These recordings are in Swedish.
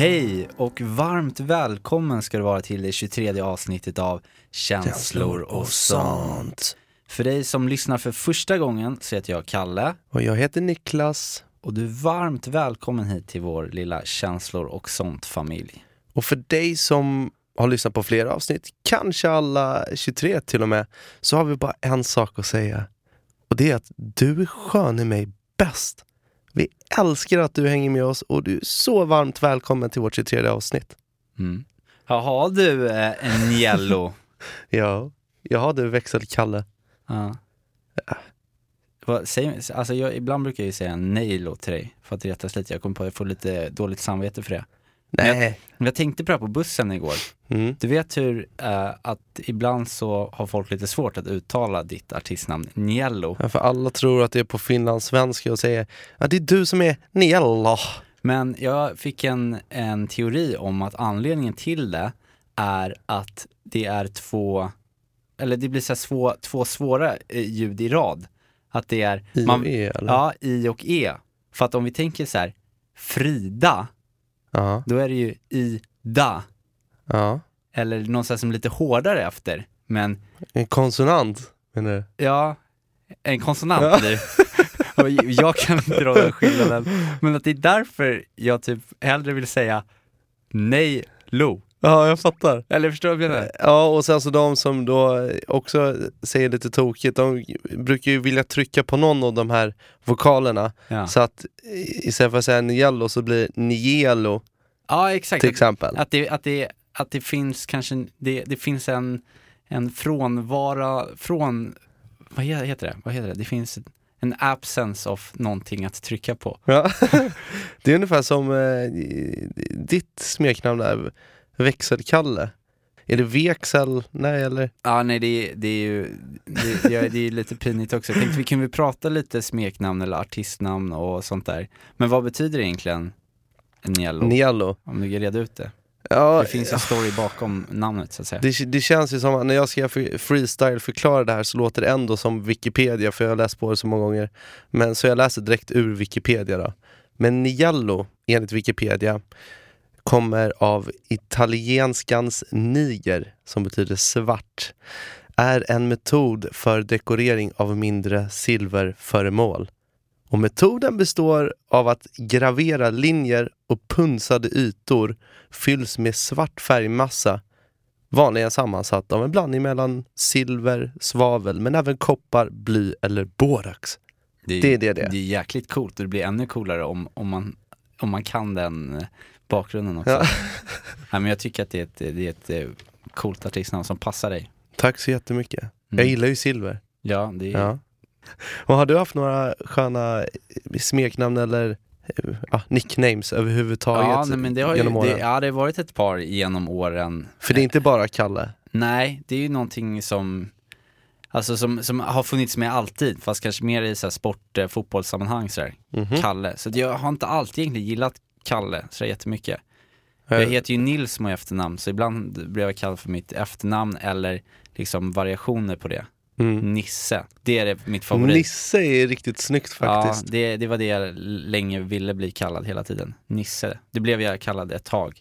Hej och varmt välkommen ska du vara till det 23 avsnittet av Känslor och sånt. För dig som lyssnar för första gången så heter jag Kalle Och jag heter Niklas. och du är varmt välkommen hit till vår lilla Känslor och sånt-familj. Och för dig som har lyssnat på flera avsnitt, kanske alla 23 till och med, så har vi bara en sak att säga. Och det är att du är skön i mig bäst. Vi älskar att du hänger med oss och du är så varmt välkommen till vårt 23 avsnitt. Mm. Jaha du, eh, en yellow. Ja, ja du växelkalle. ja. Vad säger, alltså jag, ibland brukar jag ju säga Nailo till dig för att retas lite. Jag kommer på att jag får lite dåligt samvete för det. Nej. Men jag tänkte på det här på bussen igår. Mm. Du vet hur eh, att ibland så har folk lite svårt att uttala ditt artistnamn Niello. Ja, för alla tror att det är på finlandssvenska och säger att det är du som är Niella. Men jag fick en, en teori om att anledningen till det är att det är två, eller det blir så svå, två svåra eh, ljud i rad. Att det är, I och E, eller? ja, i och e. För att om vi tänker så här, Frida, Ja, då är det ju i-da. ja. Eller någonstans som är lite hårdare efter. Men En konsonant, menar du? Ja, en konsonant blir Och Jag kan inte dra den skillnaden. Men att det är därför jag typ hellre vill säga nej, lo. Ja, jag fattar. Eller förstår du vad jag menar? Ja, och sen så de som då också säger lite tokigt, de brukar ju vilja trycka på någon av de här vokalerna. Ja, Så att istället för att säga Niello så blir Nielo ja exakt. till exempel. att, det, att, det, att det finns kanske, det, det finns en, en frånvara, från, vad he- heter det? Vad heter det? Det finns en absence of någonting att trycka på. Ja. det är ungefär som eh, ditt smeknamn där, Växelkalle. Är det Vexel? Nej eller? Ja, nej det, det är ju det, det, är- det är lite pinigt också. Jag tänkte vi kan vi prata lite smeknamn eller artistnamn och sånt där. Men vad betyder egentligen Niello? Niello. Om du kan reda ut det. Ja, Det finns en story bakom namnet så att säga. det, det känns ju som att när jag ska freestyle förklara det här så låter det ändå som Wikipedia för jag har läst på det så många gånger. Men så jag läser direkt ur Wikipedia då. Men Niello, enligt Wikipedia, kommer av italienskans niger, som betyder svart, är en metod för dekorering av mindre silverföremål. Och metoden består av att gravera linjer och punsade ytor fylls med svart färgmassa vanligen sammansatt av en blandning mellan silver, svavel men även koppar, bly eller borax. är, det är det det är. Det är jäkligt coolt och det blir ännu coolare om, om, man, om man kan den eh, bakgrunden också. Ja. Nej, men jag tycker att det är ett, det är ett eh, coolt artistnamn som passar dig. Tack så jättemycket. Jag Mm. gillar ju silver. Ja, det är, Ja. Och har du haft några sköna smeknamn eller eh, ja, nicknames överhuvudtaget ja nej, men det har ju, genom åren? det, ja, det har varit ett par genom åren. För det är inte bara Kalle. Nej, det är ju någonting som, alltså som, som har funnits med alltid, fast kanske mer i så här sport, eh, fotbollssammanhang sådär. Mhm. Kalle. Så jag har inte alltid egentligen gillat Kalle så jättemycket. Jag heter ju Nils med efternamn, så ibland blir jag kallad för mitt efternamn eller liksom variationer på det. mm. Nisse, det är det, mitt favorit. Nisse är riktigt snyggt faktiskt. Ja, det, det var det jag länge ville bli kallad hela tiden. Nisse. Det blev jag kallad ett tag.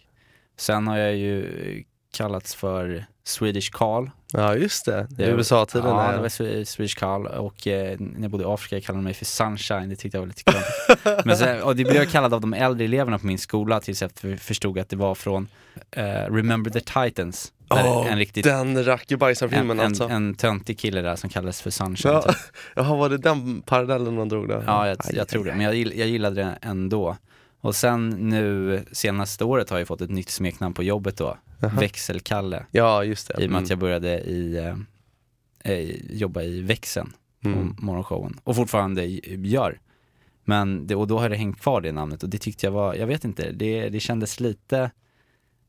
Sen har jag ju kallats för Swedish Carl. Ja, just det. Det- I USA-tiden. Ja, det var Swe- Swedish Carl och eh, när jag bodde i Afrika kallade de mig för Sunshine, det tyckte jag var lite konstigt. Men sen, och det blev jag kallad av de äldre eleverna på min skola tills jag för- förstod att det var från eh, Remember the Titans. Åh, en riktigt, Den en, rackabajsarfilmen en, alltså. en töntig kille där som kallades för Sunshine. Ja, typ. Jaha, var det den parallellen man drog då? Ja, jag, jag tror det. Men jag, jag gillade det ändå. Och sen nu senaste året har jag fått ett nytt smeknamn på jobbet då. Jaha. Växelkalle. Ja, just det. I och med att Mm. jag började i, eh, eh, jobba i växeln på Mm. morgonshowen. Och fortfarande gör. Men det, och då har det hängt kvar det namnet och det tyckte jag var, jag vet inte, det, det kändes lite,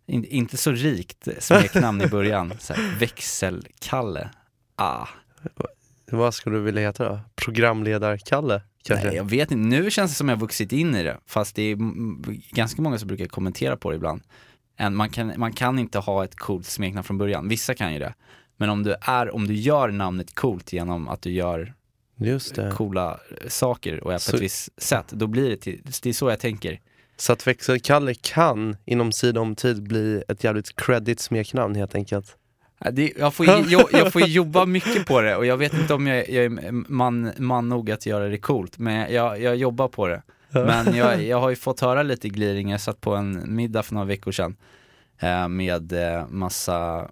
in, inte så rikt smeknamn i början. Så här, Växelkalle. Ah, Vad skulle du vilja heta då? Programledar-Kalle? Kanske? Nej, jag vet inte. Nu känns det som jag vuxit in i det. Fast det är ganska många som brukar kommentera på det ibland. En, man, kan, man kan inte ha ett coolt smeknamn från början. Vissa kan ju det. Men om du, är, om du gör namnet coolt genom att du gör Just det. coola saker och är på Så- ett visst sätt, då blir det till, det är så jag tänker. Så att Växelkalle kan inom sida om tid bli ett jävligt credit smeknamn helt enkelt. Det, jag, får, jag, jag får jobba mycket på det och jag vet inte om jag, jag är man, man nog att göra det coolt, men jag, jag jobbar på det. Men jag, jag har ju fått höra lite gliring, jag satt på en middag för några veckor sedan eh, med eh, massa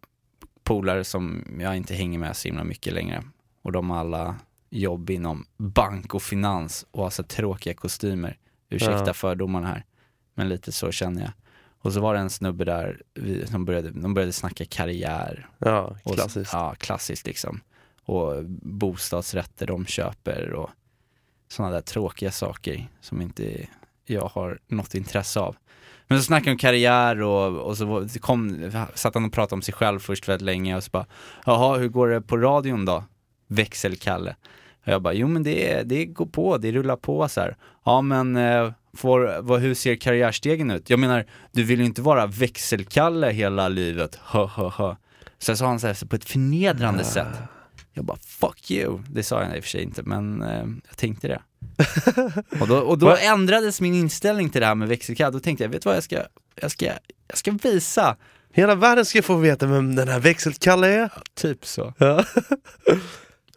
polare som jag inte hänger med så himla mycket längre. Och de har alla jobb inom bank och finans och har så tråkiga kostymer. Ursäkta Ja. fördomarna här, men lite så känner jag. Och så var det en snubbe där, som började, de började snacka karriär Ja, och, klassiskt. Ja, klassiskt liksom. Och bostadsrätter de köper och sådana där tråkiga saker som inte jag har något intresse av. Men så snackade han om karriär och, och så kom, satt han och pratade om sig själv först väldigt länge och så bara Jaha, hur går det på radion då? Växelkalle. Och jag bara, jo men det, det går på, det rullar på så här. Ja men, eh, får, vad, hur ser karriärstegen ut? Jag menar, du vill ju inte vara växelkalle hela livet, hö hö hö. Sen sa han så här så på ett förnedrande sätt. Jag bara, fuck you. Det sa jag i och för sig inte, men eh, jag tänkte det. och då, och då ändrades min inställning till det här med växelkalle. Då tänkte jag, vet du vad, jag ska, jag ska, jag ska visa. Hela världen ska få veta vem den här Växelkalle är. Typ så. Ja.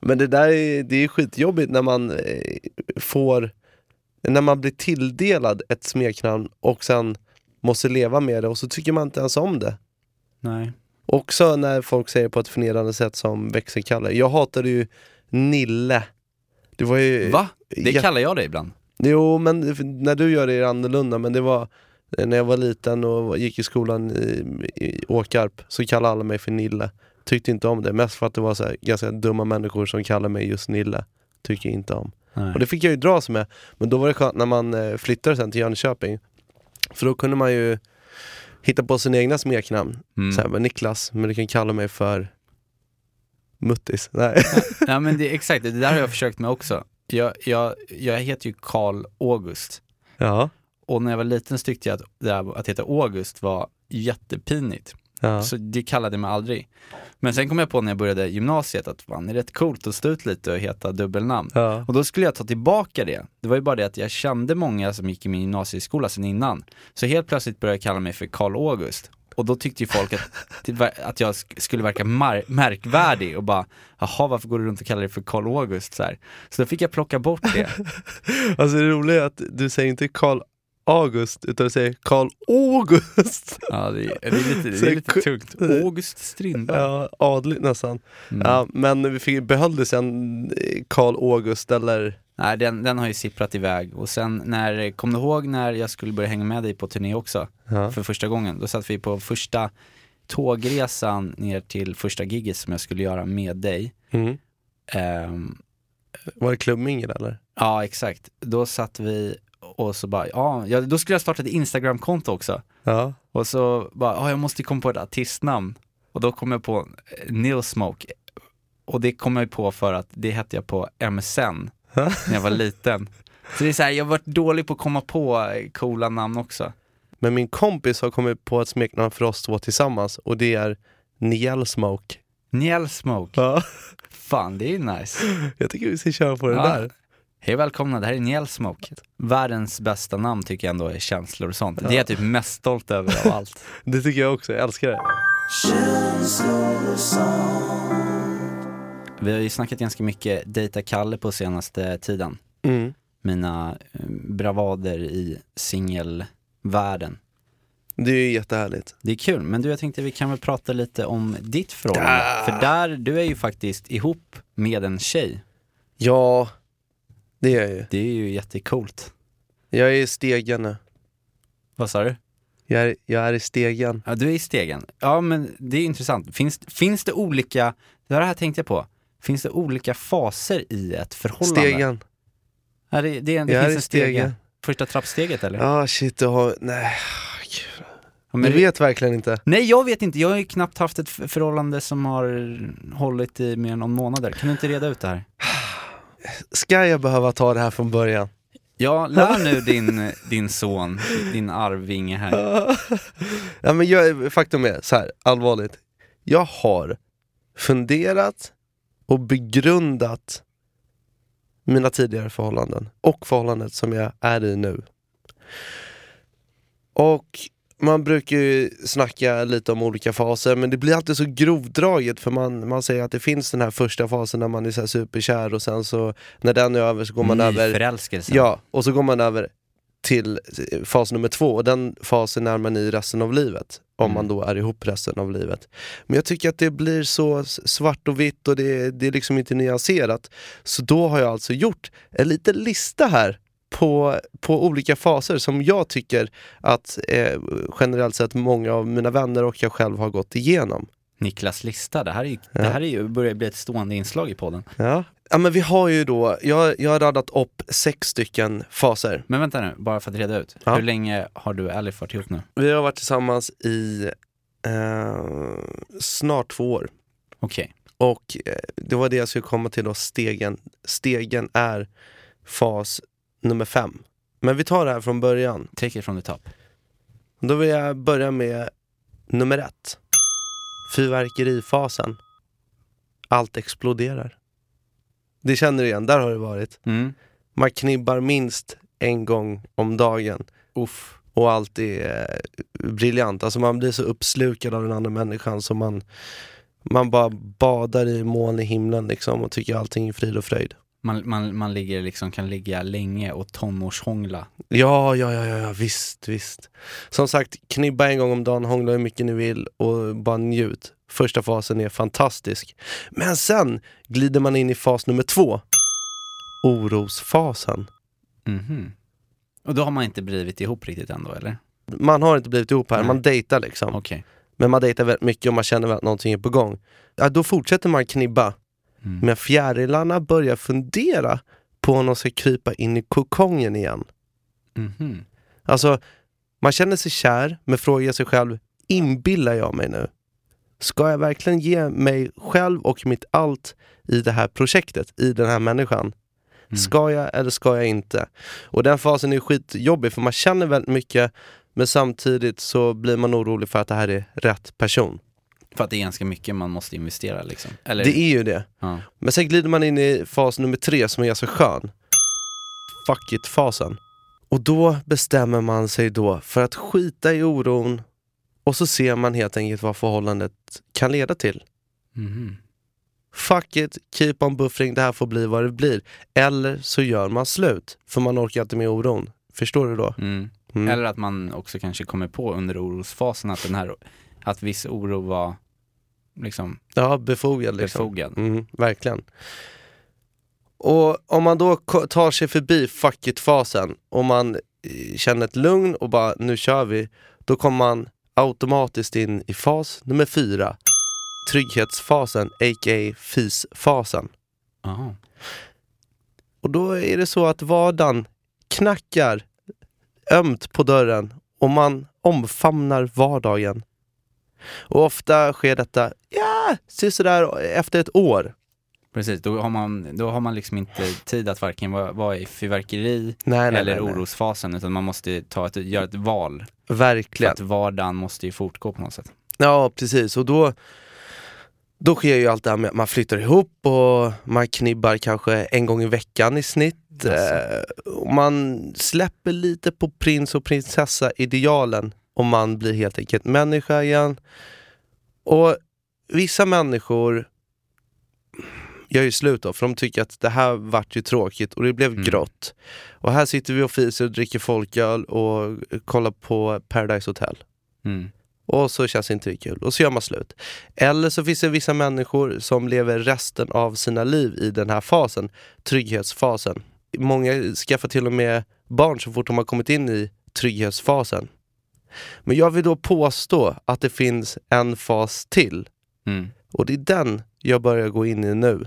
Men det där är, det är skitjobbigt när man eh, får, när man blir tilldelad ett smeknamn och sen måste leva med det och så tycker man inte ens om det. Nej. Också när folk säger på ett förnedrande sätt som växelkalle. Jag hatade ju Nille. Det var ju... Va? Det Ja. kallar jag det ibland. Jo, men när du gör det är det annorlunda. Men det var när jag var liten och gick i skolan i, i Åkarp så kallade alla mig för Nille. Tyckte inte om det, mest för att det var så ganska dumma människor som kallade mig just Nille. Tycker jag inte om. Nej. Och det fick jag ju dras med. Men då var det skönt när man eh, flyttade sen till Jönköping. För då kunde man ju hitta på sina egna smeknamn. Mm. Så här, men Niklas, men du kan kalla mig för Muttis. Nej. Ja men det, exakt, det där har jag försökt med också. Jag, jag, jag heter ju Karl August. ja. Och när jag var liten så tyckte jag att det här, att heta August var jättepinigt. Ja. Så det kallade jag mig aldrig. Men sen kom jag på när jag började gymnasiet att fan, det är rätt coolt att stå ut lite och heta dubbelnamn. ja. Och då skulle jag ta tillbaka det. Det var ju bara det att jag kände många som gick i min gymnasieskola sen innan. Så helt plötsligt började jag kalla mig för Karl August. Och då tyckte ju folk att, att jag sk- skulle verka märkvärdig och bara, jaha varför går du runt och kallar dig för Karl August så här. Så då fick jag plocka bort det. Alltså det roliga är att du säger inte Karl August utan du säger Karl August. Ja, det är, det är lite, det är lite tungt. August Strindberg. Ja, adligt nästan. Mm. Ja, men vi fick, behöll det sen eh, Karl August eller? Nej, den, den har ju sipprat iväg. Och sen när, kom du ihåg när jag skulle börja hänga med dig på turné också? Ja. För första gången. Då satt vi på första tågresan ner till första giget som jag skulle göra med dig. Mm. Ehm, Var det klubbmingel eller? ja, exakt. Då satt vi och så bara, ja, då skulle jag starta ett Instagram-konto också. Ja. Och så bara, ja, jag måste komma på ett artistnamn. Och då kom jag på Neil Smoke. Och det kom jag på för att det hette jag på MSN när jag var liten. Så det är så här, jag har varit dålig på att komma på coola namn också. Men min kompis har kommit på ett smeknamn för oss två tillsammans och det är Niel Smoke. Neil Smoke. Ja. Fan, det är nice. Jag tycker vi ska köra på det Ja. där. Hej välkomna, det här är Neil Smoke. Världens bästa namn tycker jag ändå är känslor och sånt. Det är jag typ mest stolt över av allt. Det tycker jag också, jag älskar det. Vi har ju snackat ganska mycket Dejta Kalle på senaste tiden. Mm. Mina eh, bravader i singelvärlden. Det är ju jättehärligt. Det är kul, men du jag tänkte vi kan väl prata lite om ditt förhållande. Ja. För där, du är ju faktiskt ihop med en tjej. Ja, det är jag ju. Det är ju jättecoolt. Jag är i stegen nu. Vad sa du? Jag är, jag är i stegen. Ja, du är i stegen. Ja, men det är intressant. Finns, finns det olika, det här tänkte jag på, finns det olika faser i ett förhållande? Stegen. Ja, det, det, det Jag är finns en stege. stegen. Första trappsteget eller? Ja, shit, du har... Nej, gud. Ja, Du vet verkligen inte. Nej jag vet inte, jag har ju knappt haft ett förhållande som har hållit i mer än någon månader. Kan du inte reda ut det här? Ska jag behöva ta det här från början? Ja, lär nu din, din son, din arvinge här. ja, men jag, faktum är, så här, allvarligt. Jag har funderat och begrundat mina tidigare förhållanden och förhållandet som jag är i nu. Och man brukar ju snacka lite om olika faser men det blir alltid så grovdraget för man, man säger att det finns den här första fasen när man är så superkär och sen så när den är över så går man över. Ja, och så går man över till fas nummer två och den fasen är man i resten av livet. Om Mm. man då är ihop resten av livet. Men jag tycker att det blir så svart och vitt och det, det är liksom inte nyanserat. Så då har jag alltså gjort en liten lista här på, på olika faser som jag tycker att eh, generellt sett många av mina vänner och jag själv har gått igenom. Niklas lista, det här är ju, Ja. det här är ju, börjar bli ett stående inslag i podden. Ja. ja men vi har ju då, jag, jag har radat upp sex stycken faser. Men vänta nu, bara för att reda ut. Ja. Hur länge har du och Alif varit ihop nu? Vi har varit tillsammans i eh, snart två år. Okej. Och eh, det var det jag skulle komma till då, stegen. Stegen är fas nummer fem. Men vi tar det här från början. Take it from the top. Då vill jag börja med nummer ett. Fyrverkerifasen. Allt exploderar. Det känner du igen, där har det varit. Mm. Man knibbar minst en gång om dagen. Uff. och allt är eh, briljant. Alltså man blir så uppslukad av den andra människan som man, man bara badar i moln i himlen liksom och tycker allting är frid och fröjd. Man, man, man ligger liksom, kan ligga länge och tonårshångla. Ja, ja, ja, ja, visst, visst. Som sagt, knibba en gång om dagen, hångla hur mycket ni vill och bara njut. Första fasen är fantastisk. Men sen glider man in i fas nummer två. Orosfasen. Mhm. Och då har man inte blivit ihop riktigt ändå eller? Man har inte blivit ihop här, Nej. man dejtar liksom. Okej. Men man dejtar väldigt mycket och man känner att någonting är på gång. Ja, då fortsätter man knibba. Mm. Men fjärilarna börjar fundera på om de ska krypa in i kokongen igen. Mhm. Alltså, man känner sig kär men frågar sig själv, inbillar jag mig nu? Ska jag verkligen ge mig själv och mitt allt i det här projektet, i den här människan? Mm. Ska jag eller ska jag inte? Och den fasen är skitjobbig för man känner väldigt mycket men samtidigt så blir man orolig för att det här är rätt person. För att det är ganska mycket man måste investera liksom. Eller? Det är ju det. ja. Men sen glider man in i fas nummer tre som är ganska skön. Fuck it-fasen. Och då bestämmer man sig då för att skita i oron och så ser man helt enkelt vad förhållandet kan leda till. Mhm. Fuck it, keep on buffering, det här får bli vad det blir. Eller så gör man slut, för man orkar inte med oron. Förstår du då? Mm. Mm. Eller att man också kanske kommer på under orosfasen att den här, att viss oro var liksom Ja, befogad liksom. befogad. Mm, verkligen. Och om man då tar sig förbi fuck it-fasen och man eh, känner ett lugn och bara nu kör vi, då kommer man automatiskt in i fas nummer fyra. Trygghetsfasen, a.k.a. fysfasen. Aha. Och då är det så att vardagen knackar ömt på dörren och man omfamnar vardagen. Och ofta sker detta, ja, sådär efter ett år. Precis, då har, man, då har man liksom inte tid att varken vara, vara i fyrverkeri Nej, nej, eller nej, orosfasen utan man måste ta ett, göra ett val. För Verkligen. att vardagen måste ju fortgå på något sätt. Ja, precis. Och då, då sker ju allt det här med att man flyttar ihop och man knibbar kanske en gång i veckan i snitt. Och man släpper lite på prins och prinsessa-idealen och man blir helt enkelt människa igen. Och vissa människor gör ju slut då, för de tycker att det här vart ju tråkigt och det blev Mm. grått. Och här sitter vi och fiser och dricker folköl och kollar på Paradise Hotel. Mm. Och så känns det inte kul, och så gör man slut. Eller så finns det vissa människor som lever resten av sina liv i den här fasen, trygghetsfasen. Många skaffar till och med barn så fort de har kommit in i trygghetsfasen. Men jag vill då påstå att det finns en fas till, Mm. och det är den jag börjar gå in i nu.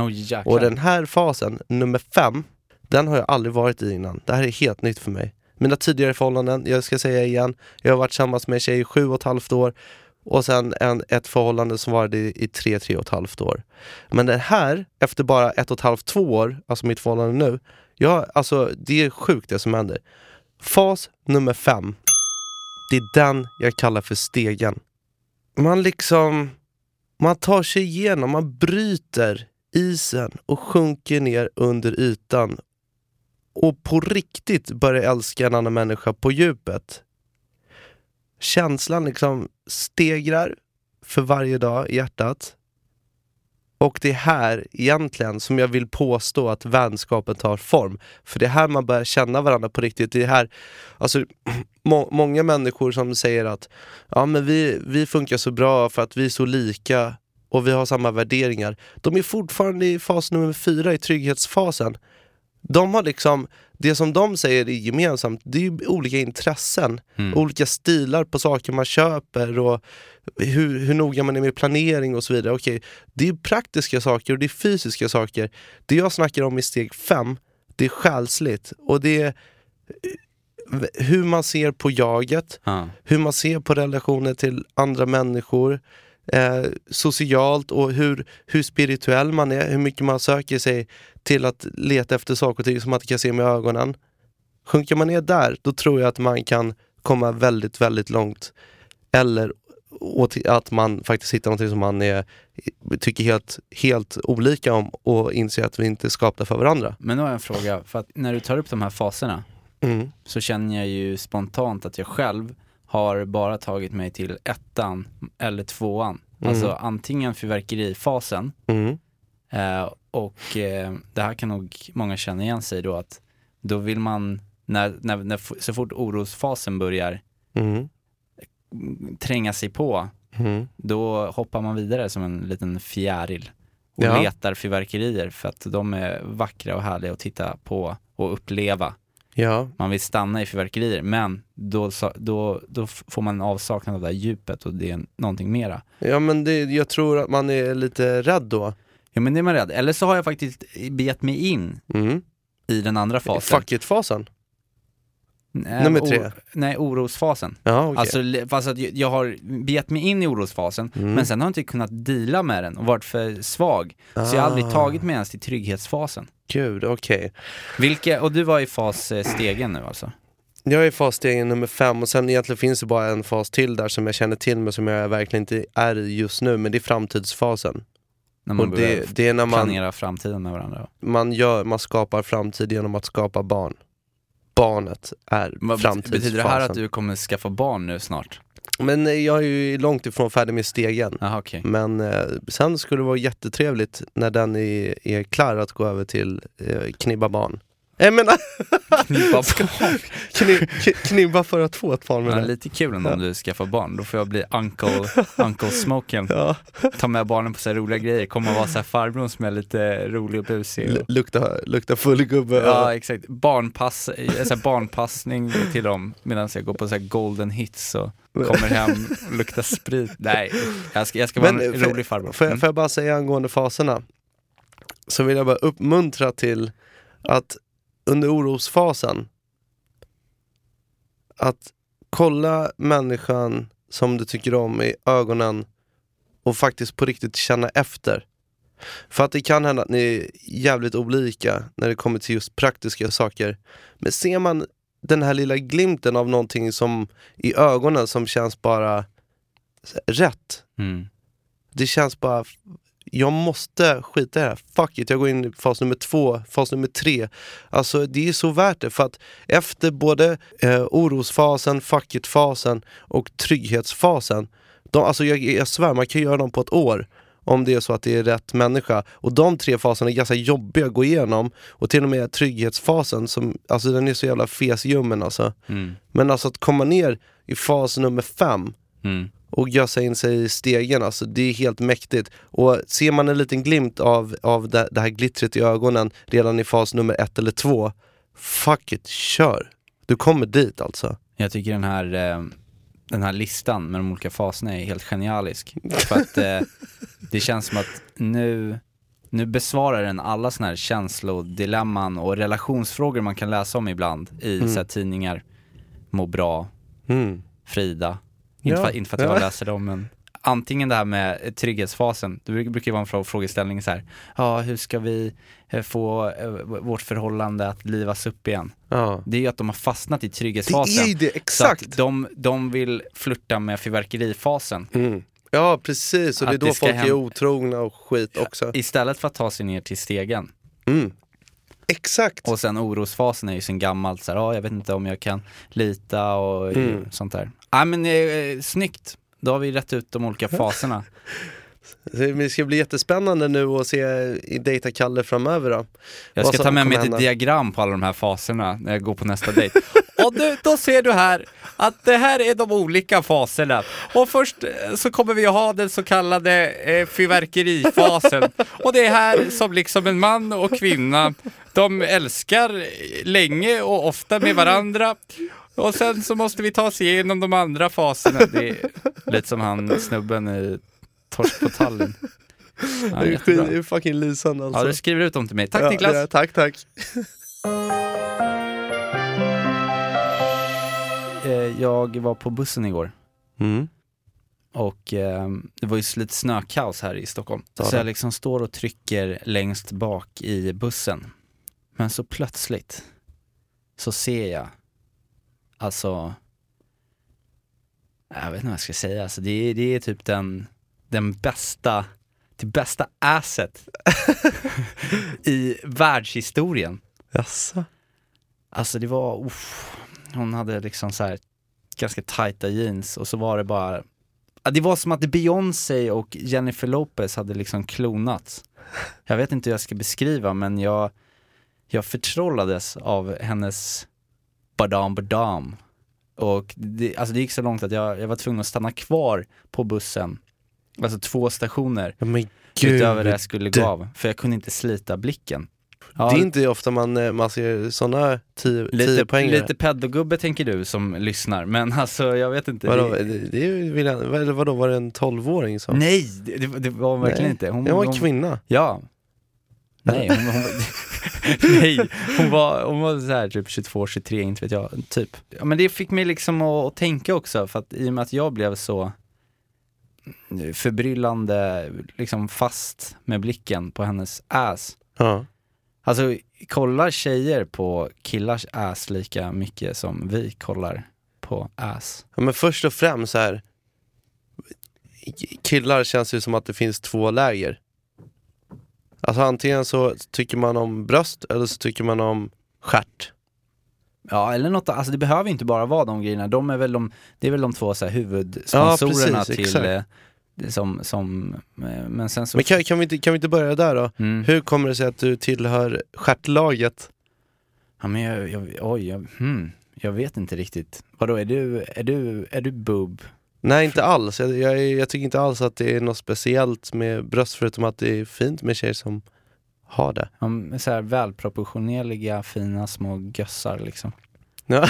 Oh. Och den här fasen, nummer fem, Den har jag aldrig varit i innan. Det här är helt nytt för mig. Mina tidigare förhållanden, jag ska säga igen, jag har varit tillsammans med en tjej i sju och ett halvt år och sen en, ett förhållande som varade i, i tre, tre och ett halvt år. Men det här, efter bara ett och ett halvt, två år, alltså mitt förhållande nu, jag, alltså det är sjukt det som händer. Fas nummer fem, det är den jag kallar för stegen. Man liksom, man tar sig igenom, man bryter isen och sjunker ner under ytan och på riktigt börjar älska en annan människa på djupet. Känslan liksom stegrar för varje dag i hjärtat. Och det är här egentligen som jag vill påstå att vänskapen tar form. För det är här man börjar känna varandra på riktigt. Det är här, alltså, må många människor som säger att ja, men vi, vi funkar så bra för att vi är så lika och vi har samma värderingar. De är fortfarande i fas nummer fyra, i trygghetsfasen. De har liksom, det som de säger är gemensamt, det är ju olika intressen. Mm. Olika stilar på saker man köper och hur, hur noga man är med planering och så vidare. Okej, det är praktiska saker och det är fysiska saker. Det jag snackar om i steg fem, det är själsligt och det är eh, hur man ser på jaget, Ja. hur man ser på relationer till andra människor, eh, socialt och hur, hur spirituell man är, hur mycket man söker sig till att leta efter saker och ting som man inte kan se med ögonen. Sjunker man ner där, då tror jag att man kan komma väldigt, väldigt långt. Eller att man faktiskt hittar någonting som man är, tycker helt, helt olika om och inser att vi inte är skapta för varandra. Men nu har jag en fråga, för att när du tar upp de här faserna Mm. så känner jag ju spontant att jag själv har bara tagit mig till ettan eller tvåan. Alltså antingen fyrverkerifasen Mm. eh, och eh, det här kan nog många känna igen sig då att då vill man, när, när, när, så fort orosfasen börjar Mm. tränga sig på, Mm. då hoppar man vidare som en liten fjäril och Ja. letar fyrverkerier för att de är vackra och härliga att titta på och uppleva. Ja, Man vill stanna i fyrverkerier men då, då, då får man en avsaknad av det här djupet och det är någonting mera. ja men det, jag tror att man är lite rädd då. Ja men det är man rädd. Eller så har jag faktiskt begett mig in Mm. i den andra fasen. Fuck it-fasen. Nummer tre. Nej, orosfasen. Ja, okej. Alltså, fast att jag- har begett mig in i orosfasen, Mm. men sen har jag inte kunnat deala med den och varit för svag. Så jag har aldrig Ah. tagit mig ens till trygghetsfasen. Gud, okej. Vilka, och du var i fas eh, nu alltså? Jag är i fasstegen nummer fem och sen egentligen finns det bara en fas till där som jag känner till men som jag verkligen inte är i just nu, men det är framtidsfasen. När man Och det, det är när man, framtiden med varandra. man, gör, man skapar framtid genom att skapa barn. Barnet är Vad framtidsfasen. betyder det här att du kommer skaffa barn nu snart? Men eh, jag är ju långt ifrån färdig med stegen. Jaha okej. Men eh, sen skulle det vara jättetrevligt när den är, är klar att gå över till eh, knibba barn. Jag menar, Knippa barn. kni, k- knibba för att få ett barn Ja, med det. lite kul ändå om du skaffar barn, då får jag bli uncle, uncle smoken. Ja. Ta med barnen på så roliga grejer, komma och vara så här farbrorn som är lite rolig och busig. Och... lukta, lukta full gubbe. Ja exakt, Barnpass, eh, så barnpassning till dem medan jag går på så här golden hits och kommer hem luktar sprit. Nej, jag ska, jag ska vara Men, en för- rolig farbror. Får jag, Mm. får jag bara säga angående faserna? Så vill jag bara uppmuntra till att under orosfasen att kolla människan som du tycker om i ögonen och faktiskt på riktigt känna efter. För att det kan hända att ni är jävligt olika när det kommer till just praktiska saker. Men ser man den här lilla glimten av någonting som i ögonen som känns bara rätt Mm. det känns bara, jag måste skita i det här. Fuck it, jag går in i fas nummer två, fas nummer tre. Alltså det är så värt det för att efter både eh, orosfasen, fuck it-fasen och trygghetsfasen, de, alltså jag, jag svär man kan göra dem på ett år om det är så att det är rätt människa. Och de tre faserna är ganska jobbiga att gå igenom och till och med trygghetsfasen, som, alltså den är så jävla fesljummen alltså. Mm. Men alltså att komma ner i fas nummer fem Mm. Och gössa in sig i stegen. Alltså, det är helt mäktigt. Och ser man en liten glimt av, av det, det här glittret i ögonen redan i fas nummer ett eller två, fuck it, kör! Du kommer dit alltså. Jag tycker den här, eh, den här listan med de olika faserna är helt genialisk. För att eh, det känns som att nu, nu besvarar den alla såna här känslodilemman och relationsfrågor man kan läsa om ibland i Mm. så här, tidningar. Må bra, Mm. Frida. Inte, Ja, för, inte för att jag ja. läser dem men antingen det här med trygghetsfasen, det brukar ju vara en frå- frågeställning så här. ja hur ska vi eh, få eh, vårt förhållande att livas upp igen? Ja. Det är ju att de har fastnat i Det trygghetsfasen. är ju det, Så exakt! att de, de vill flirta med fyrverkerifasen. Mm. Ja precis, och det är då det folk är otrogna och skit också. Istället för att ta sig ner till stegen. Mm. Exakt! Och sen orosfasen är ju sen gammalt så här, ja jag vet inte om jag kan lita och eh, Mm. sånt där. Ja men eh, snyggt, då har vi rätt ut de olika faserna. Det ska bli jättespännande nu att se i Dejta Kalle framöver då. Jag ska ta med mig ett diagram på alla de här faserna när jag går på nästa dejt. Och nu, då ser du här att det här är de olika faserna. Och först eh, så kommer vi att ha den så kallade eh, fyrverkerifasen. Och det är här som liksom en man och kvinna, de älskar länge och ofta med varandra. Och sen så måste vi ta oss igenom de andra faserna. Det är lite som han snubben i Torsk på Tallinn. Ja, det, är fucking lysande alltså. Ja, du skriver ut dem till mig. Tack Ja, Niklas! är- tack, tack. Jag var på bussen igår Mm. och eh, det var ju lite snökaos här i Stockholm. Så jag liksom står och trycker längst bak i bussen. Men så plötsligt så ser jag, alltså, jag vet inte vad jag ska säga, alltså det, är, det är typ den, den bästa, det bästa asset i världshistorien. Jaså? Alltså det var, uff, hon hade liksom så här ganska tajta jeans och så var det bara, det var som att Beyoncé och Jennifer Lopez hade liksom klonats. Jag vet inte hur jag ska beskriva men jag, jag förtrollades av hennes badam badam. Och det, alltså det gick så långt att jag, jag var tvungen att stanna kvar på bussen, alltså två stationer gud. utöver det jag skulle gå av, för jag kunde inte slita blicken. Ja, Det är inte ofta man, eh, man ser sådana tio, tio Lite, pedogubbe tänker du som lyssnar, men alltså jag vet inte. Vadå, det, det, vill jag, eller vadå, var det en tolvåring som? nej, det, det- var verkligen Nej. inte. Hon, Jag var en hon, kvinna. Ja. Nej, hon, hon, nej, hon var, hon var så här typ 22, 23, inte vet jag, typ. Ja, men det fick mig liksom att, att tänka också, för att i och med att jag blev så förbryllande liksom fast med blicken på hennes ass. Ja. Alltså, kollar tjejer på killars ass lika mycket som vi kollar på ass? ja men först och främst så här. killar känns ju som att det finns två läger. Alltså antingen så tycker man om bröst eller så tycker man om stjärt. Ja, eller något, alltså det behöver inte bara vara de grejerna. De är väl de, det är väl de två så här, huvudsponsorerna Ja, precis, till, exakt. Som, som, eh, men sen så... Men kan, kan, vi inte, kan vi inte börja där då? mm. Hur kommer det sig att du tillhör stjärtlaget? Ja men jag, jag oj, jag, hmm, jag vet inte riktigt. Vadå, är du, är du, är du boob? Nej inte alls, jag, jag, jag tycker inte alls att det är något speciellt med bröst förutom att det är fint med tjejer som har det. Ja, så här välproportionerliga, fina små gössar liksom. Ja.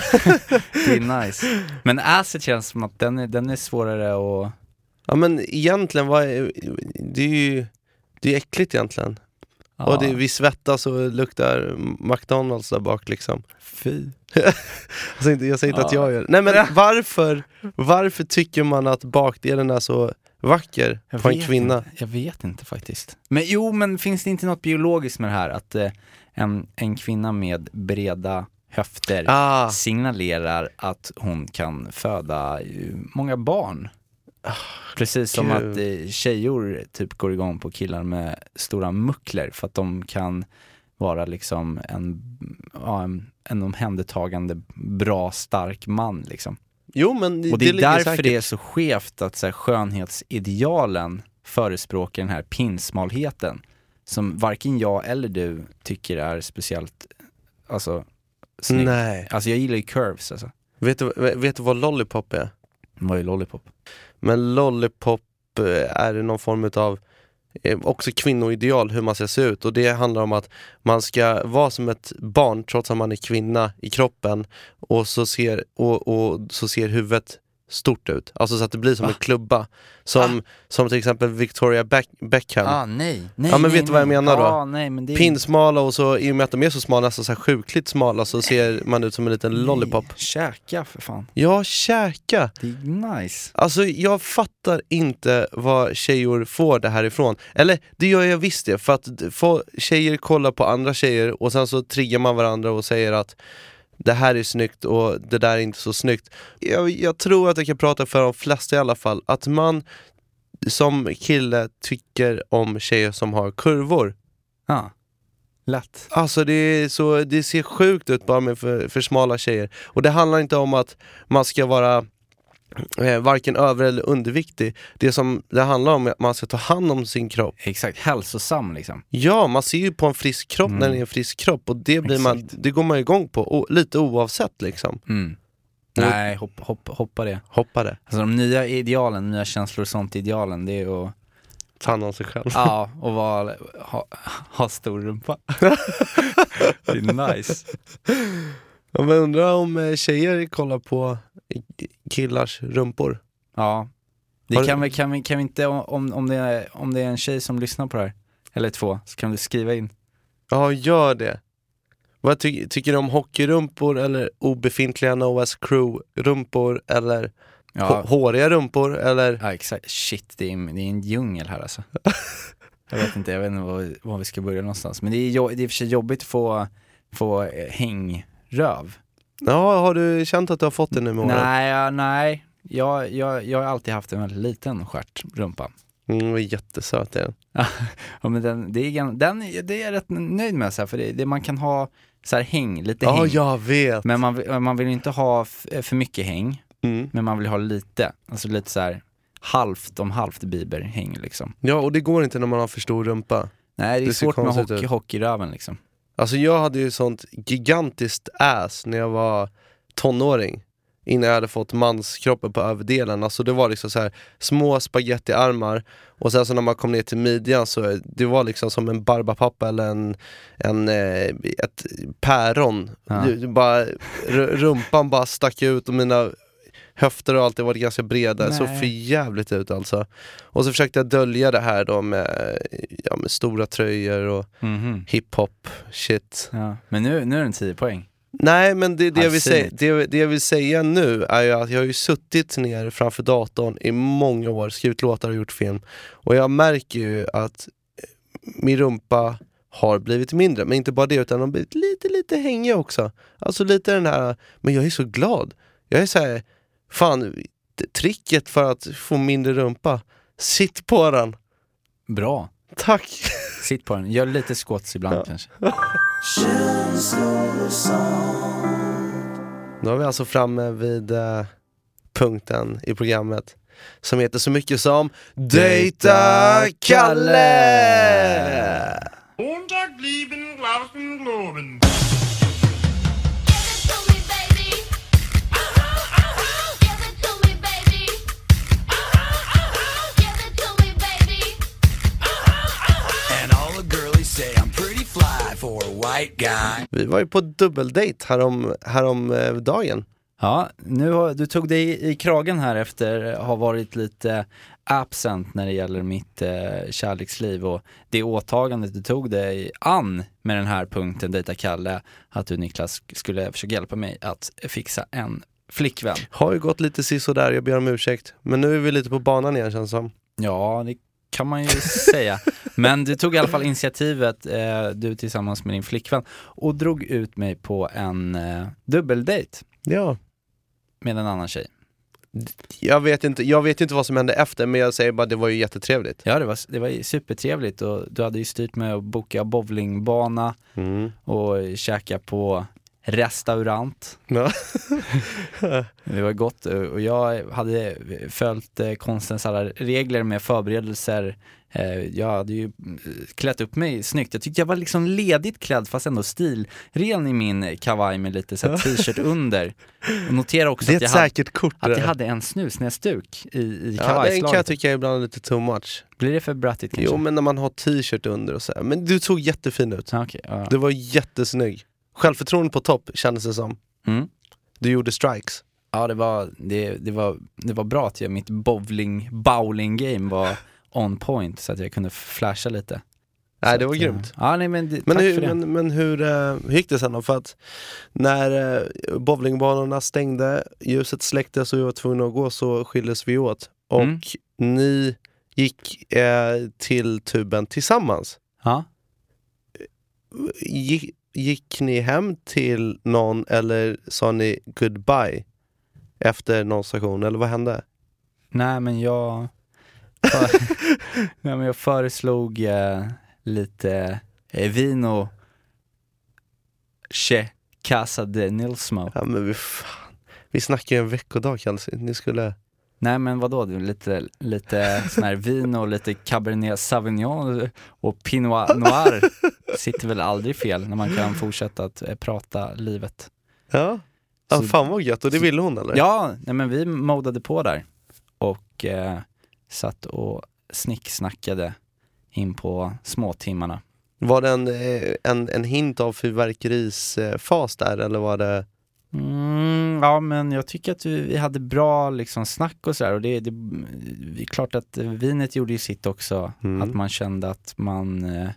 Det är nice. Men asset känns som att den är, den är svårare att... Ja men egentligen, vad är, det är ju det är äckligt egentligen. Ja, Och det, vi svettas och luktar McDonalds där bak liksom. fy. Alltså, inte, jag säger inte att Ja. jag gör det. Nej men varför, varför tycker man att bakdelen är så vacker Jag på en kvinna? Inte. Jag vet inte faktiskt. Men jo, men finns det inte något biologiskt med det här? Att eh, en, en kvinna med breda höfter Ah, signalerar att hon kan föda eh, många barn. Precis som gud. att eh, tjejor typ går igång på killar med stora muckler för att de kan vara liksom en, ja, en, en omhändertagande, bra, stark man liksom. jo men det, Och det är därför säkert. det är så skevt att så här, skönhetsidealen förespråkar den här pinsmalheten som varken jag eller du tycker är speciellt, alltså, snygg. Nej. Alltså jag gillar ju curves alltså. Vet du, vet du vad lollipop är? Vad är lollipop? Men lollipop eh, är någon form av eh, också kvinnoideal hur man ska se ut. Och det handlar om att man ska vara som ett barn trots att man är kvinna i kroppen. Och så ser, och, och så ser huvudet stort ut. Alltså så att det blir som Va? en klubba. Som, som till exempel Victoria Beck, Beckham. Ah, nej. nej Ja, men nej, vet du vad jag menar då? Ah, nej, men det. Pinsmala och så i och med att de är så smala, nästan så här sjukligt smala så ser man ut som en liten lollipop. Käka för fan. Ja, käka! Det är nice. Alltså jag fattar inte var tjejor får det här ifrån. Eller det gör jag visst det, för att få tjejer kollar på andra tjejer och sen så triggar man varandra och säger att det här är snyggt och det där är inte så snyggt. Jag, jag tror att jag kan prata för de flesta i alla fall, att man som kille tycker om tjejer som har kurvor. Ja. Lätt. Alltså det, så, det ser sjukt ut bara med för, för smala tjejer. Och det handlar inte om att man ska vara eh, varken över eller underviktig. Det som det handlar om är att man ska ta hand om sin kropp. Exakt, hälsosam liksom. Ja, man ser ju på en frisk kropp när Mm. det är en frisk kropp och det, blir man, Exakt. det går man igång på, och, lite oavsett liksom. Mm. Nej, hopp, hopp, hoppa det. Hoppa det, Alltså de nya idealen, nya känslor och sånt idealen, det är att, ta hand om sig själv. ja, och vara, ha, ha stor rumpa. det är nice. Men undrar om eh, tjejer kollar på killars rumpor? Ja. Det kan, vi, kan, vi, kan vi inte, om, om, det är, om det är en tjej som lyssnar på det här, eller två, så kan du skriva in. Ja, gör det. Vad ty tycker du om hockeyrumpor eller obefintliga Noah's Crew-rumpor eller Ja, hå- håriga rumpor eller ja exakt. Shit, det är, det är en djungel här alltså. jag vet inte, jag vet inte var, var vi ska börja någonstans. Men det är, jo, det är för sig jobbigt att få, få eh, hängröv. Ja, har du känt att du har fått det nu med åren? Nej, ja, nej. Jag, jag, jag har alltid haft en väldigt liten stjärtrumpa. Mm, vad jättesöt är den. Ja men den, det är, den, det är jag rätt nöjd med så här, för det, det, man kan ha så här häng, lite Ja, häng. jag vet. Men man, man vill inte ha för mycket häng, Mm. men man vill ha lite. Alltså lite så här halvt om halvt biberhäng liksom. Ja, och det går inte när man har för stor rumpa. Nej det är Det svårt med hockey, ut. hockeyröven liksom. Alltså jag hade ju sånt gigantiskt ass när jag var tonåring. Innan jag hade fått manskroppen på överdelen. Alltså det var liksom så här små spagettiarmar och sen så när man kom ner till midjan så det var liksom som en barbapapa eller en, en eh, ett päron. Ja. Bara, rumpan bara stack ut och mina höfter och allt det var ganska breda. Nej. för jävligt ut alltså. Och så försökte jag dölja det här då med, ja, med stora tröjor och Mhm. hiphop shit. Ja. Men nu, nu är den 10 poäng. Nej men det, det, jag vill säga, det, det jag vill säga nu är ju att jag har ju suttit ner framför datorn i många år, skrivit låtar och gjort film. Och jag märker ju att eh, min rumpa har blivit mindre, men inte bara det utan de har blivit lite, lite hängiga också. Alltså lite den här, men jag är så glad. Jag är så här, fan, tricket för att få mindre rumpa, sitt på den. Bra. Tack! Sitt på den. Gör lite squats ibland Ja. kanske. Nu är vi alltså framme vid eh, punkten i programmet som heter så mycket som Dejta Kalle! Montag blieben Glauben globen. White guy. Vi var ju på dubbeldejt härom, härom eh, dagen. Ja, nu har, du tog dig i, i kragen här efter att ha varit lite absent när det gäller mitt eh, kärleksliv och det åtagandet du tog dig an med den här punkten, Dejta Kalle, att du Niklas skulle försöka hjälpa mig att fixa en flickvän. Har ju gått lite sisådär, jag ber om ursäkt. Men nu är vi lite på banan igen känns som. Ja, det kan man ju säga. Men du tog i alla fall initiativet, eh, du tillsammans med din flickvän, och drog ut mig på en eh, dubbeldejt Ja. med en annan tjej. Jag vet, inte, jag vet inte vad som hände efter men jag säger bara det var ju jättetrevligt. Ja, det var, det var supertrevligt och du hade ju styrt med att boka bowlingbana Mm. och käka på restaurant. Ja. Det var gott och jag hade följt eh, konstens alla regler med förberedelser. Eh, Jag hade ju mm, klätt upp mig snyggt. Jag tyckte jag var liksom ledigt klädd fast ändå stilren i min kavaj med lite så t-shirt under. Och notera också att, jag hade, kort att jag hade en snusnäsduk i, i Ja, den kan kavajslaget. jag tycka är ibland lite too much. Blir det för brattigt kanske? Jo men när man har t-shirt under och så här. Men du såg jättefin ut. Ja, okej, ja. Du var jättesnygg. Självförtroende på topp kändes det som. Mm. Du gjorde strikes. Ja det var, det, det var, det var bra att jag, mitt bowling, bowling game var on point så att jag kunde flasha lite. Nej det var att, grymt. eh, Ja nej men det, Men hur, men, men hur, eh, hur gick det sen då? För att när eh, bowlingbanorna stängde, ljuset släcktes och vi var tvungna att gå så skildes vi åt. Och Mm. ni gick eh, till tuben tillsammans. Ja. Gick, gick ni hem till någon eller sa ni goodbye efter någon station? Eller vad hände? Nej men jag, nej, men jag föreslog eh, lite eh, vino Che Casa de Nilsmo. Ja men vi, fan. vi snackar ju en veckodag Kelsey. Ni skulle... Nej men vadå, lite, lite sån här vino, lite Cabernet Sauvignon och Pinot Noir sitter väl aldrig fel när man kan fortsätta att eh, prata livet. Ja. Ja, Så- fan vad gött. Och det ville hon eller? Ja, nej men vi modade på där och eh, satt och snicksnackade in på småtimmarna. Var det en, eh, en, en hint av fyrverkerisfas där eller var det... Mm, ja men jag tycker att vi, vi hade bra liksom snack och sådär och det, det, det är klart att vinet gjorde ju sitt också, Mm. att man kände att man eh,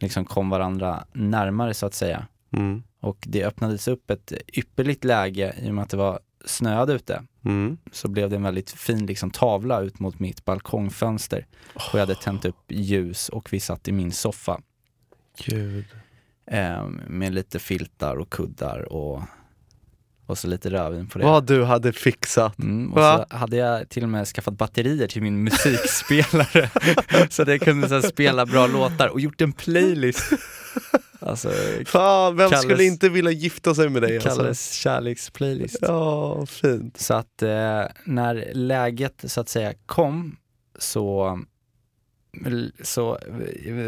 liksom kom varandra närmare så att säga. Mm. Och det öppnades upp ett ypperligt läge i och med att det var snöad ute. Mm. Så blev det en väldigt fin liksom, tavla ut mot mitt balkongfönster. Och jag hade tänt upp ljus och vi satt i min soffa. Gud. Eh, med lite filtar och kuddar och, och så lite rödvin på det. Vad du hade fixat. Mm, och Va? så hade jag till och med skaffat batterier till min musikspelare så att jag kunde så spela bra låtar och gjort en playlist. Alltså, Fan, vem Kalles- skulle inte vilja gifta sig med dig alltså? Kalles kärleksplaylist. Ja, fint. Så att eh, när läget så att säga kom så, så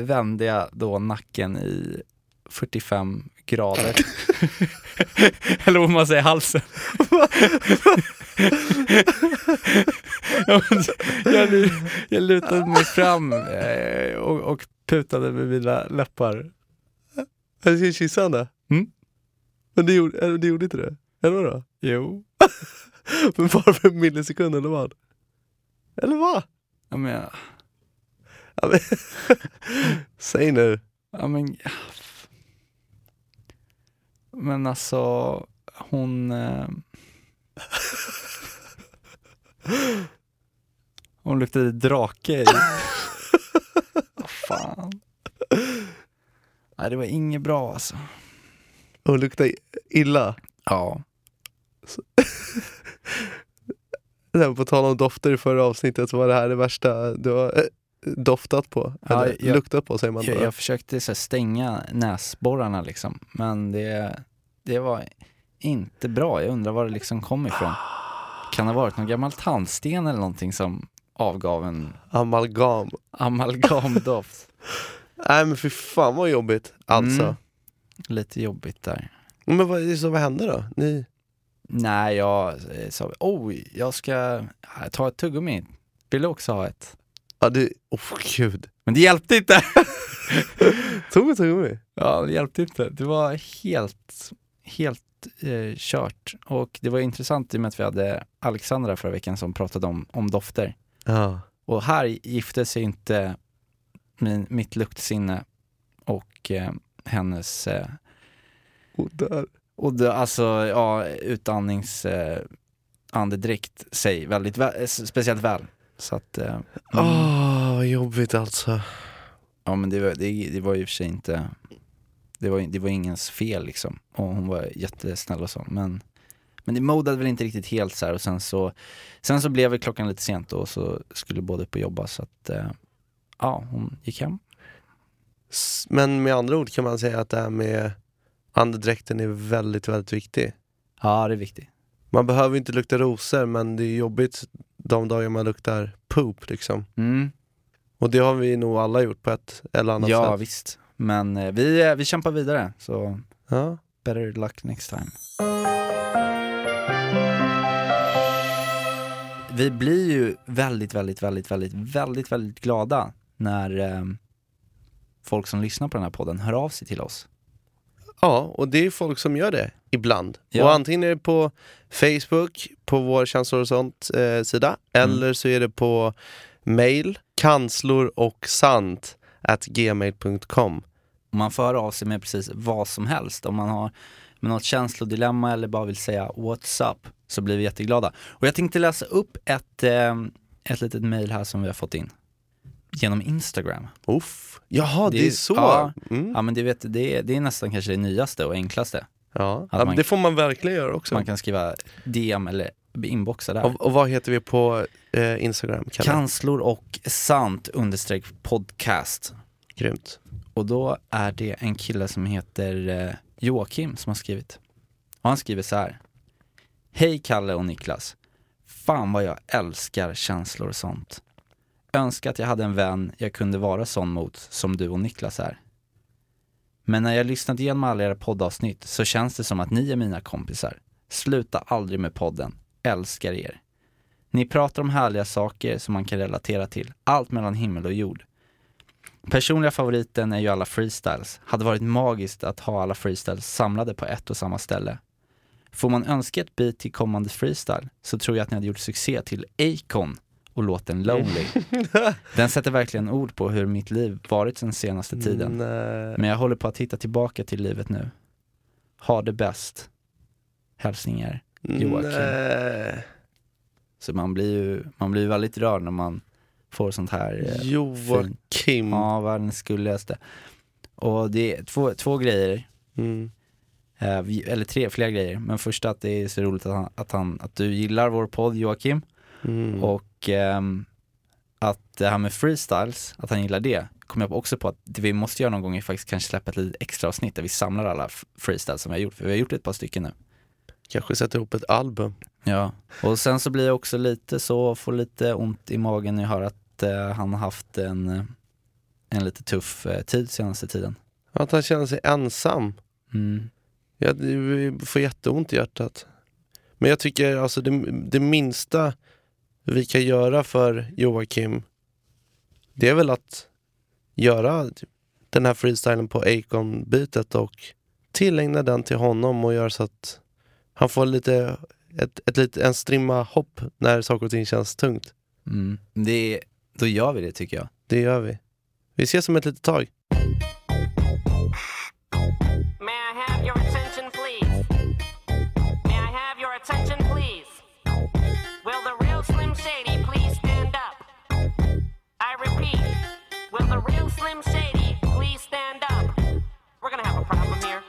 vände jag då nacken i 45 grader. Eller vad man säger, halsen. Jag, jag lutade mig fram eh, och, och putade med mina läppar. Jag ska kyssa henne. Mm. Men det gjorde, det gjorde inte det? Eller vadå? Jo. Men bara för en millisekund eller vad? Eller vad? Ja, men, jag- Ja, men, Säg nu. Ja men... Men alltså, hon... Eh... Hon luktade drake i. Vad fan. Nej det var inget bra alltså. Hon luktar illa. Ja. På tal om dofter i förra avsnittet så var det här det värsta du har doftat på. Ja, Eller jag- luktat på säger man. Jag, jag försökte så här, stänga näsborrarna liksom. Men det, det var inte bra. Jag undrar var det liksom kom ifrån. Kan det ha varit någon gammal tandsten eller någonting som avgav en Amalgam. amalgamdoft? Nej men fy fan vad jobbigt. Alltså. Mm. Lite jobbigt där. Men vad, så vad hände då? Ni... Nej, jag eh, sa, oh, jag ska ta ett tuggummi. Vill du också ha ett? Ja du, oh gud. Men det hjälpte inte! Tog ett tuggummi? Ja, det hjälpte inte. Det var helt, helt eh, kört. Och det var intressant i och med att vi hade Alexandra förra veckan som pratade om, om dofter. Ja. Och här gifte sig inte min, mitt luktsinne och eh, hennes eh, Och där. Och det, alltså, ja, utandnings eh, andedräkt sig väldigt väl, eh, speciellt väl. Så att, eh, Åh, mm, vad jobbigt alltså. ja men det var, det, det var i och för sig inte, det var, det var ingens fel liksom. Och hon var jättesnäll och så. Men, men det modade väl inte riktigt helt så här och sen så, sen så blev väl klockan lite sent och så skulle båda upp och jobba så att, eh, ja hon gick hem. Men med andra ord kan man säga att det här med andedräkten är väldigt, väldigt viktig. Ja det är viktigt. Man behöver inte lukta rosor men det är jobbigt de dagar man luktar poop liksom. Mm. Och det har vi nog alla gjort på ett eller annat Ja sätt. visst. Men eh, vi, eh, vi kämpar vidare så Ja. better luck next time. Vi blir ju väldigt, väldigt, väldigt, väldigt, väldigt, väldigt glada när eh, folk som lyssnar på den här podden hör av sig till oss. Ja, och det är folk som gör det ibland. Ja. Och antingen är det på Facebook, på vår känslor och sånt eh, sida, Mm. eller så är det på mail, kanslor och sant at gmail.com. Man får höra av sig med precis vad som helst. Om man har med något känslodilemma eller bara vill säga what's up så blir vi jätteglada. Och jag tänkte läsa upp ett, eh, ett litet mail här som vi har fått in. Genom Instagram. Uff. Jaha, det, Det är- så. ja. Mm. Ja men det, vet, det, är, det är nästan kanske det nyaste och enklaste. Ja. Ja, man- det får man verkligen göra också. Man kan skriva DM eller inboxa där. Och, och vad heter vi på eh, Instagram? Kalle? Kanslor och sant understreck podcast. Grymt. Och då är det en kille som heter eh, Joakim som har skrivit. Och han skriver så här. Hej Kalle och Niklas. Fan vad jag älskar känslor och sånt. Önskar att jag hade en vän jag kunde vara sån mot som du och Niklas är. Men när jag lyssnat igenom alla era poddavsnitt så känns det som att ni är mina kompisar. Sluta aldrig med podden. Älskar er. Ni pratar om härliga saker som man kan relatera till. Allt mellan himmel och jord. Personliga favoriten är ju alla freestyles. Hade varit magiskt att ha alla freestyles samlade på ett och samma ställe. Får man önska ett beat till kommande freestyle så tror jag att ni hade gjort succé till Acon och låten Lonely. Den sätter verkligen ord på hur mitt liv varit den senaste tiden. Nej. Men jag håller på att hitta tillbaka till livet nu. Ha det bäst. Hälsningar. Joakim. Nej. Så man blir ju man blir väldigt rörd när man får sånt här eh, Joakim. Ja, världens gulligaste. Och det är två, två grejer, Mm. eh, eller tre, flera grejer. Men först att det är så roligt att, han, att, han, att du gillar vår podd Joakim. Mm. Och ehm, att det här med freestyles, att han gillar det, kom jag också på att det vi måste göra någon gång är faktiskt kanske släppa ett litet extra avsnitt där vi samlar alla freestyles som vi har gjort. För vi har gjort ett par stycken nu. Kanske sätter ihop ett album. Ja, och sen så blir jag också lite så, får lite ont i magen när jag hör att eh, han har haft en, eh, en lite tuff eh, tid senaste tiden. Att han känner sig ensam. Mm. Ja, det får jätteont i hjärtat. Men jag tycker alltså det, det minsta vi kan göra för Joakim, det är väl att göra den här freestylen på Acon-bitet och tillägna den till honom och göra så att han får lite, ett, ett, lite, en strimma hopp när saker och ting känns tungt. Mm. Det, då gör vi det tycker jag. Det gör vi. Vi ses om ett litet tag. Slim Shady please stand up? We're gonna have a problem here.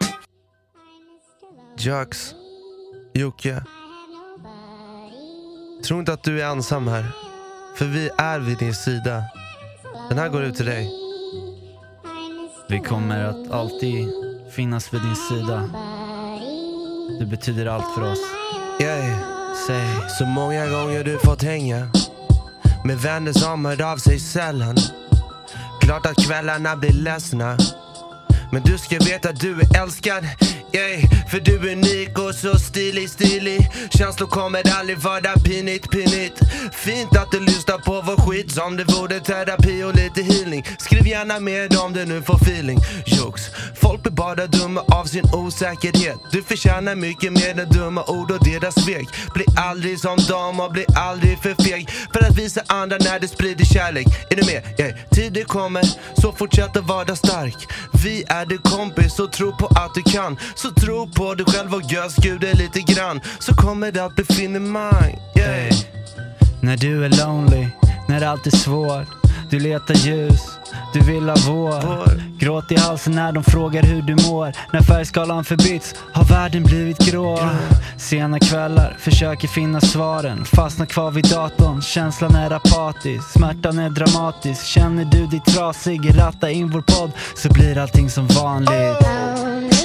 Jax, Jocke. Tro inte att du är ensam här. För vi är vid din sida. Den här går ut till dig. Vi kommer att alltid finnas vid din sida. Du betyder allt för oss. Yeah. Säg, Så många gånger du fått hänga med vänner som hör av sig sällan. Klart att kvällarna blir ledsna. Men du ska veta att du är älskad. Yeah, för du är unik och så stilig, stilig. Känslor kommer aldrig vara pinigt, pinigt. Fint att du lyssnar på vår skit som det vore terapi och lite healing. Skriv gärna med om du nu får feeling. Jokes. Folk blir bara dumma av sin osäkerhet. Du förtjänar mycket mer än dumma ord och deras svek. Bli aldrig som dem och bli aldrig för feg. För att visa andra när du sprider kärlek. Är du med? Yeah. Tider kommer, så fortsätt att vara stark. Vi är din kompis och tro på att du kan. Så tro på dig själv och görs Gud lite grann. Så kommer det att bli finemang. Yeah. när du är lonely, när allt är svårt. Du letar ljus, du vill ha vår. Vår. Gråt i halsen när de frågar hur du mår. När färgskalan förbytts har världen blivit grå. Sena kvällar, försöker finna svaren. Fastnar kvar vid datorn, känslan är apatisk. Smärtan är dramatisk. Känner du dig trasig, ratta in vår podd så blir allting som vanligt.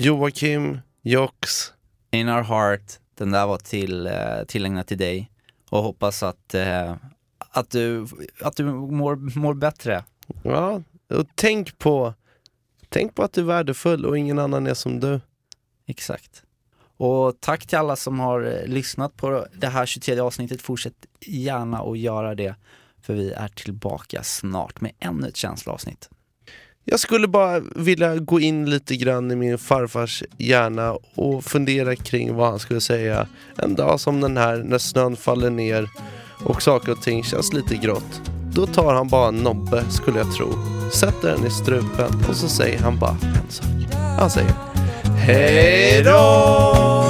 Joakim, Jox. In our heart, Den där var till, eh, tillägnad till dig och hoppas att, eh, att du, att du mår, mår bättre. Ja, och tänk på, tänk på att du är värdefull och ingen annan är som du. Exakt. Och tack till alla som har eh, lyssnat på det här 23 avsnittet. Fortsätt gärna att göra det. För vi är tillbaka snart med ännu ett känsloavsnitt. Jag skulle bara vilja gå in lite grann i min farfars hjärna och fundera kring vad han skulle säga en dag som den här när snön faller ner och saker och ting känns lite grått. Då tar han bara en nobbe skulle jag tro, sätter den i strupen och så säger han bara en sak. Han säger Hej då!